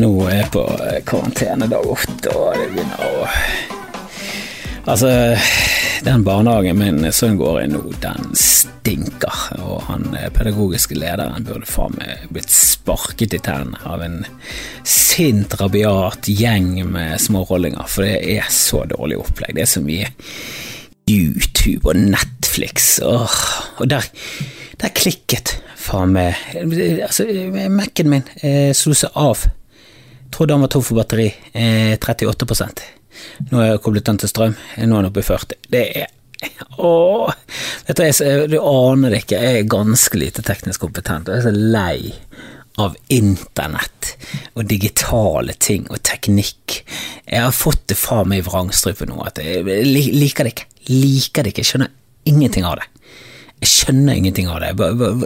nå er jeg på karantene dag åtte, og det begynner å Altså, den barnehagen min sønn går i nå, den stinker. Og han eh, pedagogiske lederen burde faen meg blitt sparket i tennene av en sint, rabiat gjeng med smårollinger, for det er så dårlig opplegg. Det er så mye YouTube og Netflix, åh, og der, der klikket faen meg Altså, Mac-en min eh, slo seg av. Trodde han var tom for batteri. Eh, 38 Nå har jeg koblet den til strøm. Nå er den oppe i 40. Det er Åh, vet du, aner det ikke, jeg er ganske lite teknisk kompetent, og jeg er så lei av internett og digitale ting og teknikk. Jeg har fått det fra meg i vrangstrupen nå, at jeg liker det ikke. Liker det ikke, skjønner ingenting av det. Jeg skjønner ingenting av det.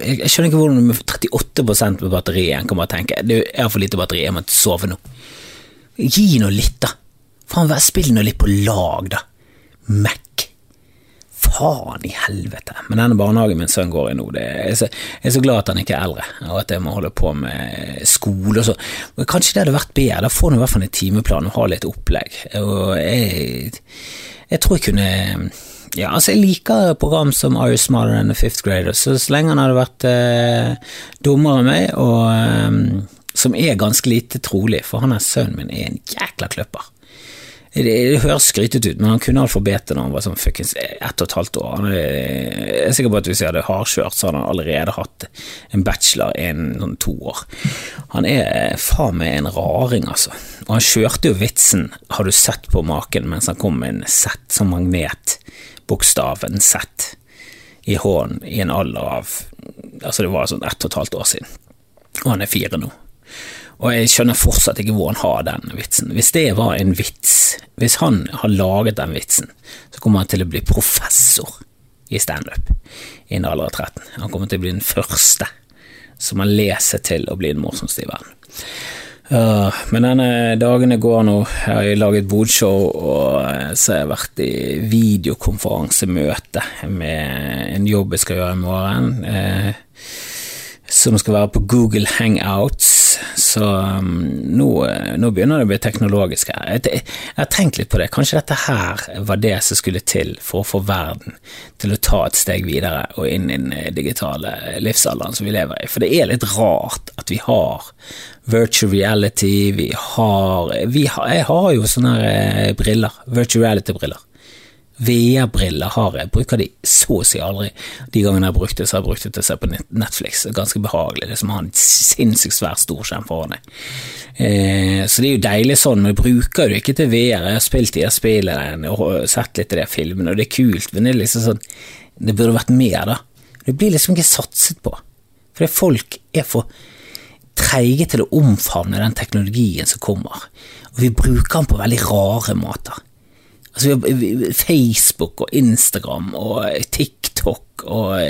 Jeg skjønner ikke hvordan du med 38 med batteri igjen kan bare tenke du, jeg har for lite batteri, jeg må sove nå. Gi nå litt, da. Faen, spill nå litt på lag, da. Mac faen i helvete. Men denne barnehagen min sønn går i nå, det er så, jeg er så glad at han ikke er eldre, og at jeg må holde på med skole og så. Kanskje det hadde vært bedre, da får han i hvert fall en timeplan og har litt opplegg. Og jeg, jeg tror jeg kunne ja, altså Jeg liker program som Are You Smarter Than The Fifth Grader, så, så lenge han hadde vært eh, dummere enn meg, og eh, som er ganske lite trolig, for han er sønnen min er en jækla kløpper. Det, det høres skrytete ut, men han kunne alfabetet da han var sånn fuckings ett og et halvt år. Er, jeg er sikker på at hvis jeg hadde hardkjørt, så hadde han allerede hatt en bachelor innen sånn to år. Han er faen meg en raring, altså. Og han kjørte jo vitsen, har du sett på maken, mens han kom med en sett som magnet, bokstaven Z, i hånden i en alder av Altså, det var sånn ett og et halvt år siden. Og han er fire nå. Og jeg skjønner fortsatt ikke hvor han har den vitsen. Hvis det var en vits, hvis han har laget den vitsen, så kommer han til å bli professor i standup i en alder av 13. Han kommer til å bli den første som han leser til å bli den morsomste i verden. Uh, men denne dagene går nå. Jeg har laget bodshow, og så har jeg vært i videokonferansemøte med en jobb jeg skal gjøre i morgen. Uh, som skal være på Google Hangouts. Så um, nå, nå, begynner det å bli teknologisk her. Jeg, har tenkt litt på det. Kanskje dette her var det som skulle til for å få verden til å ta et steg videre og inn i den digitale livsalderen som vi lever i. For det er litt rart at vi har virtual reality, vi har, vi har Jeg har jo sånne eh, briller, virtual reality-briller. VR-briller har jeg, bruker de så å si aldri. De gangene jeg har brukt det, så har jeg brukt det til å se på Netflix. Ganske behagelig. Det er som å ha en sinnssykt svær storskjerm foran deg. Eh, så det er jo deilig sånn, men jeg bruker du ikke til VR. Jeg har spilt de spillene og sett litt av de filmene, og det er kult, men det er liksom sånn Det burde vært mer, da. Det blir liksom ikke satset på. Fordi folk er for treige til å omfavne den teknologien som kommer, og vi bruker den på veldig rare måter. Altså, vi har Facebook og Instagram og TikTok og,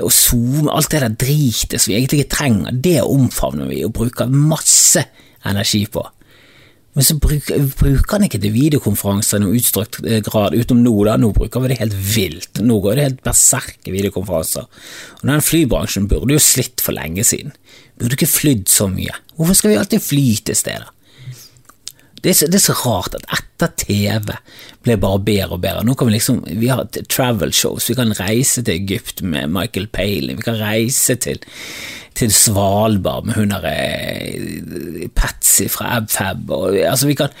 og Zoom, alt det der dritet som vi egentlig ikke trenger, det omfavner vi og bruker masse energi på. Men så bruker, bruker han ikke til videokonferanser i noen utstrakt grad, utenom nå, da. Nå bruker vi det helt vilt. Nå går det helt berserke videokonferanser. Og den flybransjen burde jo slitt for lenge siden. Burde ikke flydd så mye. Hvorfor skal vi alltid fly til steder? Det er, så, det er, så, rart at etter TV ble bare bedre og bedre. Nå kan Vi liksom, vi har travel shows, vi kan reise til Egypt med Michael Palin, vi kan reise til, til Svalbard med hun derre Patsy fra Abfab. Altså vi, kan,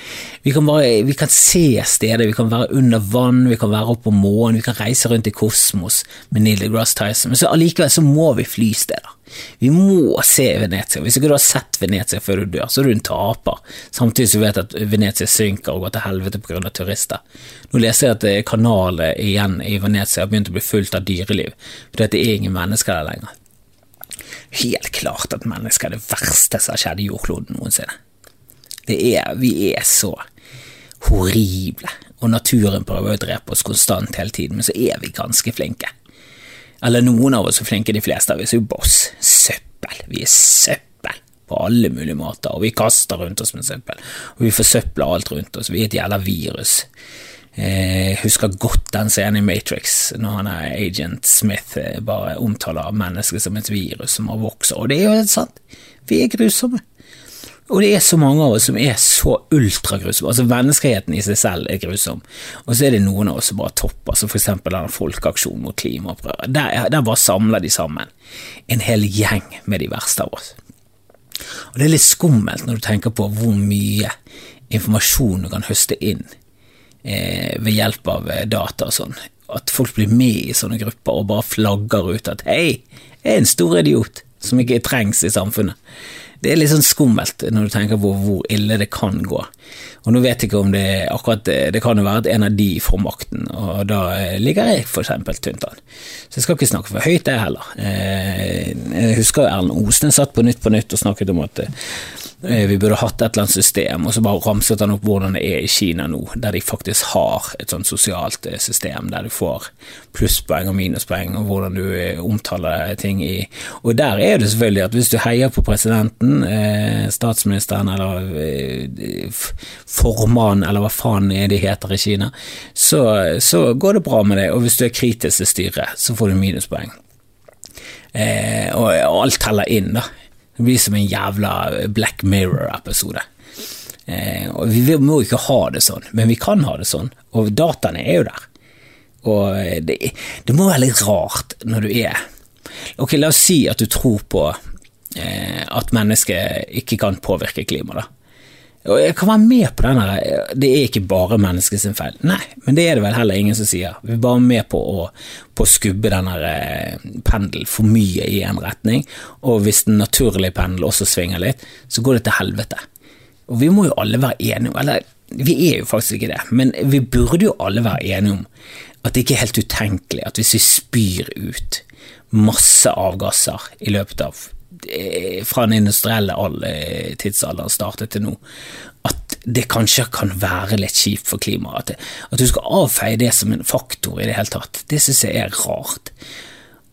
vi, kan bare, vi kan se steder, vi kan være under vann, vi kan være oppe på månen, vi kan reise rundt i kosmos med Neil deGrasse Tyson, men så allikevel så må vi fly steder. Vi må se Venezia. Hvis ikke du har sett Venezia før du dør, så er du en taper. Samtidig som du vet at Venezia synker og går til helvete pga. turister. Nå leser jeg at eh, kanalet igjen i Venezia har begynt å bli fullt av dyreliv, fordi det er ingen mennesker der lenger. Helt klart at mennesker er det verste som har skjedd i jordkloden noensinne. Det er, vi er så horrible, og naturen prøver å drepe oss konstant hele tiden, men så er vi ganske flinke. Eller noen av oss er flinke, de fleste av oss er jo boss. Søppel. Vi er søppel på alle mulige måter, og vi kaster rundt oss med søppel. Og vi forsøpler alt rundt oss. Vi er et jævla virus. Jeg husker godt den scenen i Matrix, når han er agent Smith eh, bare omtaler mennesket som et virus som har vokst, og det er jo sant. Vi er grusomme. Og det er så mange av oss som er så ultragrusomme. Altså Menneskeheten i seg selv er grusom. Og så er det noen av oss som bare topper, som for eksempel den folkeaksjonen mot klimaopprøret. Der, der bare samler de sammen en hel gjeng med de verste av oss. Og det er litt skummelt når du tenker på hvor mye informasjon du kan høste inn eh, ved hjelp av eh, data og sånn. At folk blir med i sånne grupper og bare flagger ut at hei, jeg er en stor idiot som ikke trengs i samfunnet. Det er litt sånn skummelt når du tenker på hvor ille det kan gå. Og nå vet jeg ikke om det er akkurat det, det kan jo være at en av de får makten, og da ligger jeg for eksempel tynt an. Så jeg skal ikke snakke for høyt, det heller. Eh, jeg husker Erlend Osnes satt på Nytt på Nytt og snakket om at Eh, vi burde hatt et eller annet system, og så bare ramset han opp hvordan det er i Kina nå, der de faktisk har et sånt sosialt eh, system der du får plusspoeng og minuspoeng, og hvordan du eh, omtaler ting i Og der er det selvfølgelig at hvis du heier på presidenten, statsministeren eller formannen, eller hva faen de heter i Kina, så, så går det bra med det, og hvis du er kritisk til styret, så får du minuspoeng. Eh, og alt teller inn, da. Det blir som en jævla Black Mirror-episode. Eh, og Vi må jo ikke ha det sånn, men vi kan ha det sånn, og dataene er jo der. Og det, det må være litt rart når du er Ok, la oss si at du tror på eh, at mennesket ikke kan påvirke klimaet, da. Og jeg kan være med på denne, det er ikke bare menneskets feil. Nei, men det er det vel heller ingen som sier. Vi er bare med på å, på skubbe denne her pendelen for mye i en retning, og hvis den naturlige pendelen også svinger litt, så går det til helvete. Og vi må jo alle være enige om, eller vi er jo faktisk ikke det, men vi burde jo alle være enige om at det ikke er helt utenkelig at hvis vi spyr ut masse avgasser i løpet av Eh, fra den industrielle eh, tidsalderen startet til nå, at det kanskje kan være litt kjipt for klimaet. At, du skal avfeie det som en faktor i det hele tatt, det synes jeg er rart.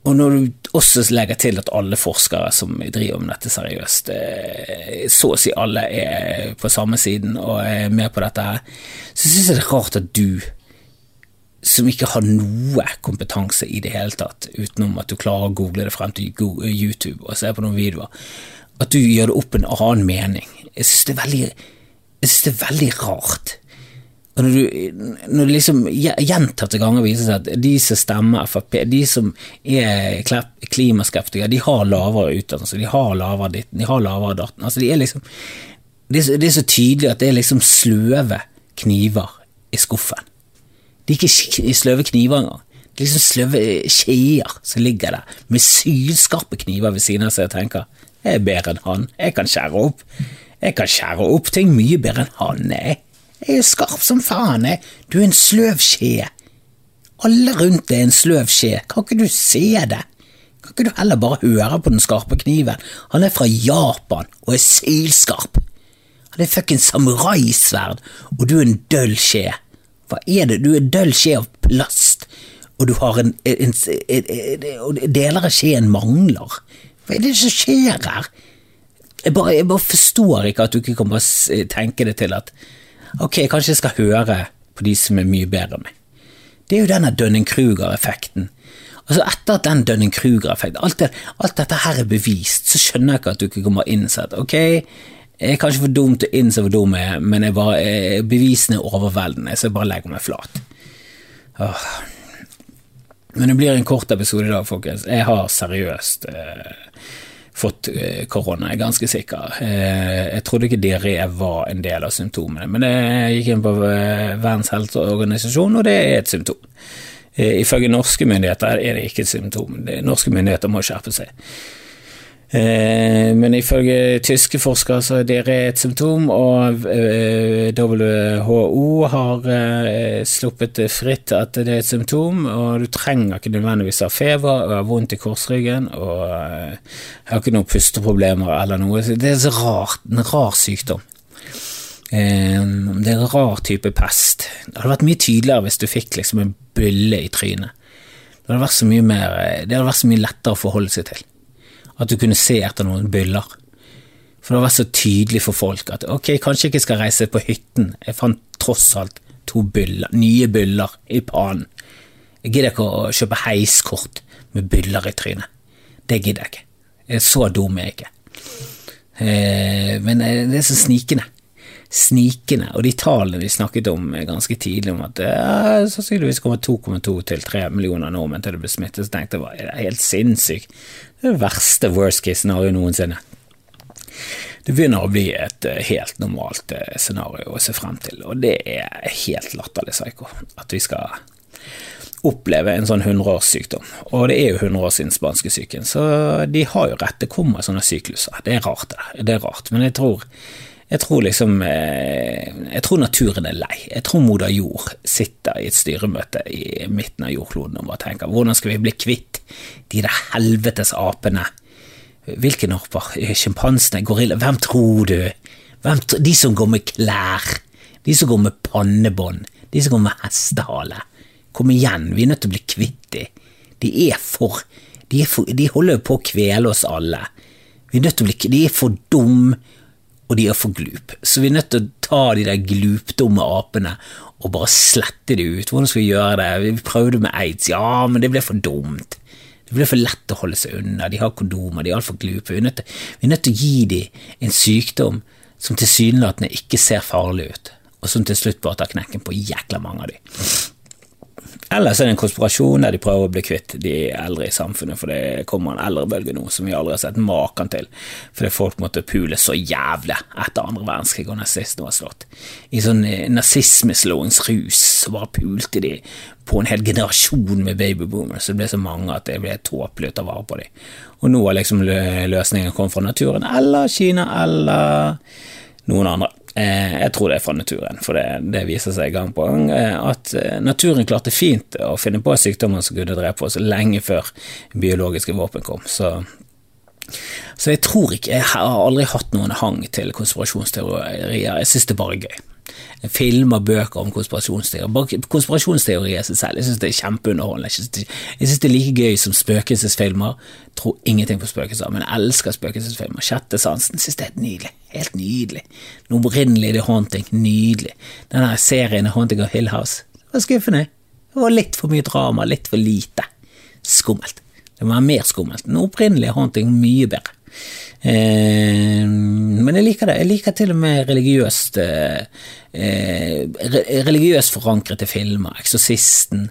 Og når du også legger til at alle forskere som driver med dette seriøst, eh, så å si alle er på samme siden og er med på dette her, så synes jeg det er rart at du som ikke har noe kompetanse i det hele tatt, utenom at du klarer å google det frem til YouTube og se på noen videoer, at du gjør det opp en annen mening. Jeg synes det er veldig, jeg synes det er veldig rart. Og når, du, når det liksom gjentatte ganger viser seg at de som stemmer Frp, de som er klimaskeptikere, de har lavere utdannelse, de har lavere ditten, de har lavere datten. Altså de er liksom, det er, det er så tydelig at det er liksom sløve kniver i skuffen. Det er ikke sløve kniver engang. Det er liksom sløve skjeer som ligger der, med sylskarpe kniver ved siden av seg og tenker jeg er bedre enn han, jeg kan skjære opp. Jeg kan skjære opp ting mye bedre enn han, er. Jeg er skarp som faen, jeg. Du er en sløv skje. Alle rundt deg er en sløv skje, kan ikke du se det? Kan ikke du heller bare høre på den skarpe kniven? Han er fra Japan og er sylskarp. Han er fuckings samuraisverd, og du er en døll skje. Hva er det? Du er døll skje av plast, og du har en, en, en, en Deler av skjeen mangler. Hva er det som skjer her? Jeg bare, jeg bare forstår ikke at du ikke kan bare tenke det til at ok, kanskje jeg skal høre på de som er mye bedre enn meg. Det er jo denne Dunning-Kruger-effekten. Altså Etter at den Dunning-Kruger-effekten, alt, alt, dette her er bevist, så skjønner jeg ikke at du ikke kommer inn og sier at ok, jeg er kanskje for dum til å innse hvor dum jeg er, men jeg bare, bevisene er overveldende, så jeg bare legger meg flat. Åh. Men det blir en kort episode i dag, folkens. Jeg har seriøst eh, fått eh, korona, jeg er ganske sikker. Eh, jeg trodde ikke diaré var en del av symptomene, men jeg gikk inn på eh, Verdens helseorganisasjon, og det er et symptom. Eh, ifølge norske myndigheter er det ikke et symptom. norske myndigheter må skjerpe seg. Eh, men ifølge tyske forskere så er det et symptom, og eh, WHO har sluppet sluppet fritt at det er et symptom, og du trenger ikke nødvendigvis ha feber og ha vondt i korsryggen og har ikke noen pusteproblemer eller noe. Det er så rart, en rar sykdom. Det er en rar type pest. Det hadde vært mye tydeligere hvis du fikk liksom en bylle i trynet. Det hadde vært så mye, mer, det hadde vært så mye lettere å forholde seg til at du kunne se etter noen byller. For det var så tydelig for folk at ok, kanskje jeg ikke skal reise på hytten, jeg fant tross alt to byller, nye byller i panen. Jeg gidder ikke å kjøpe heiskort med byller i trynet. Det gidder jeg ikke. Så dum er jeg ikke. Eh, men eh, det er så snikende. Snikende. Og de tallene vi snakket om ganske tidlig, om at eh, sannsynligvis kommer 2,2 til 3 millioner nordmenn til å bli smittet, så tenkte jeg det er helt sinnssykt. Det det verste worst case scenario noensinne. Det begynner å bli et helt normalt scenario å se frem til, og det er helt latterlig psyko at vi skal oppleve en sånn hundreårssykdom. Og det er jo hundre år siden spanskesyken, så de har jo rett. Det kommer sånne sykluser. Det er rart, det. Det er rart. Men jeg tror, jeg tror liksom eh, Jeg tror naturen er lei. Jeg tror moder jord sitter i et styremøte i midten av jordkloden og bare tenker hvordan skal vi bli kvitt de der helvetes apene? Hvilke apper? Sjimpansene? Gorilla? Hvem tror du? Hvem, de som går med klær? De som går med pannebånd? De som går med hestehale? Kom igjen, vi er nødt til å bli kvitt de. De er for De, er for, de holder på å kvele oss alle. Vi er nødt til å bli De er for dum, og de er for glup. Så vi er nødt til å ta de der glupdumme apene og bare slette de ut. Hvordan skal vi gjøre det? Vi prøvde med aids. Ja, men det ble for dumt. Det blir for lett å holde seg unna. De har kondomer, de er altfor glupe. Vi er, til, vi er nødt til å gi dem en sykdom som tilsynelatende ikke ser farlig ut, og som til slutt bare tar knekken på jækla mange av dem. Ellers er det en konspirasjon der de prøver å bli kvitt de eldre i samfunnet, for det kommer en eldrebølge nå som vi aldri har sett maken til, fordi folk måtte pule så jævlig etter andre verdenskrig og nazistene var slått. I sånn nazismeslåingsrus rus så bare pulte de på en hel generasjon med babyboomers, så det ble så mange at det ble tåpelig å ta vare på dem. Og nå har liksom løsningen kommet fra naturen, eller Kina, eller noen andre. Eh, jeg tror det er fra naturen, for det, det viser seg gang på gang eh, at eh, naturen klarte fint å finne på sykdommer som kunne drepe oss lenge før biologiske våpen kom. Så, så jeg tror ikke Jeg har aldri hatt noen hang til konspirasjonsteorier. Jeg synes det bare er bare gøy filmer, bøker om konspirasjonsteorier. Konspirasjonsteorier i seg selv, jeg synes det er kjempeunderholdende. Jeg synes det er like gøy som spøkelsesfilmer. Jeg Tror ingenting på spøkelser, men jeg elsker spøkelsesfilmer. Sjette sansen synes det er nydelig. Helt nydelig. Noe opprinnelig The Haunting, nydelig. Denne serien Haunting of Hill House det var skuffende. Det var litt for mye drama, litt for lite. Skummelt. Det var mer skummelt. Den opprinnelige Haunting mye bedre. Eh, men jeg liker det. Jeg liker til og med religiøst eh, eh religiøst forankrede filmer. Eksorsisten.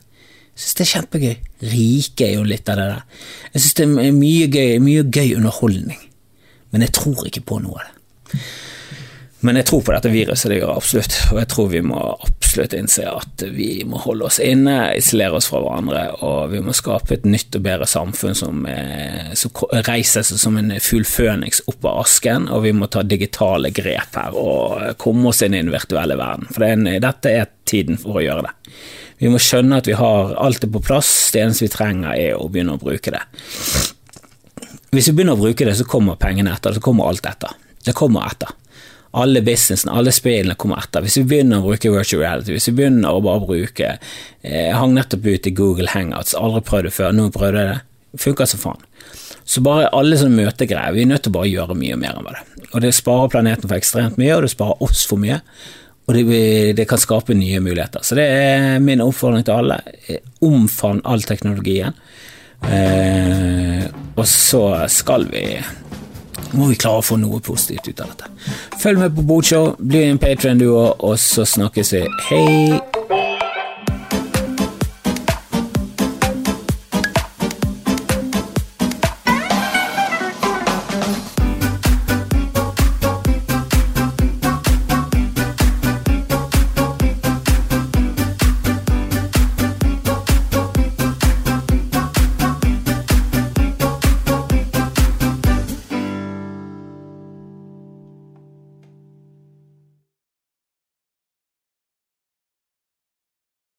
Jeg syns det er kjempegøy. Rike er jo litt av det der. Jeg syns det er mye gøy, mye gøy underholdning. Men jeg tror ikke på noe av det. Men jeg tror på dette viruset, det gjør jeg absolutt. Og jeg tror vi må absolutt innse at vi må holde oss inne, isolere oss fra hverandre, og vi må skape et nytt og bedre samfunn som, som reiser seg som en full føniks opp av asken, og vi må ta digitale grep her og komme oss inn i den virtuelle verden. For det er en, dette er tiden for å gjøre det. Vi må skjønne at vi har alt det på plass, det eneste vi trenger er å begynne å bruke det. Hvis vi begynner å bruke det, så kommer pengene etter, så kommer alt etter. Det kommer etter alle businessen, alle spillene kommer etter. Hvis vi begynner å bruke virtual reality, hvis vi begynner å bare bruke eh, Jeg hang nettopp ut i Google Hangouts, aldri prøvd det før, nå prøvde jeg det. Funker som faen. Så bare alle sånne møtegreier, vi er nødt til å bare gjøre mye mer enn det. Og det sparer planeten for ekstremt mye, og det sparer oss for mye. Og det, det kan skape nye muligheter. Så det er min oppfordring til alle. Omfavn all teknologien. Eh, og så skal vi må vi klare å få noe positivt ut av dette. Følg med på Bodshow, bli en patron du òg, og så snakkes vi. Hei!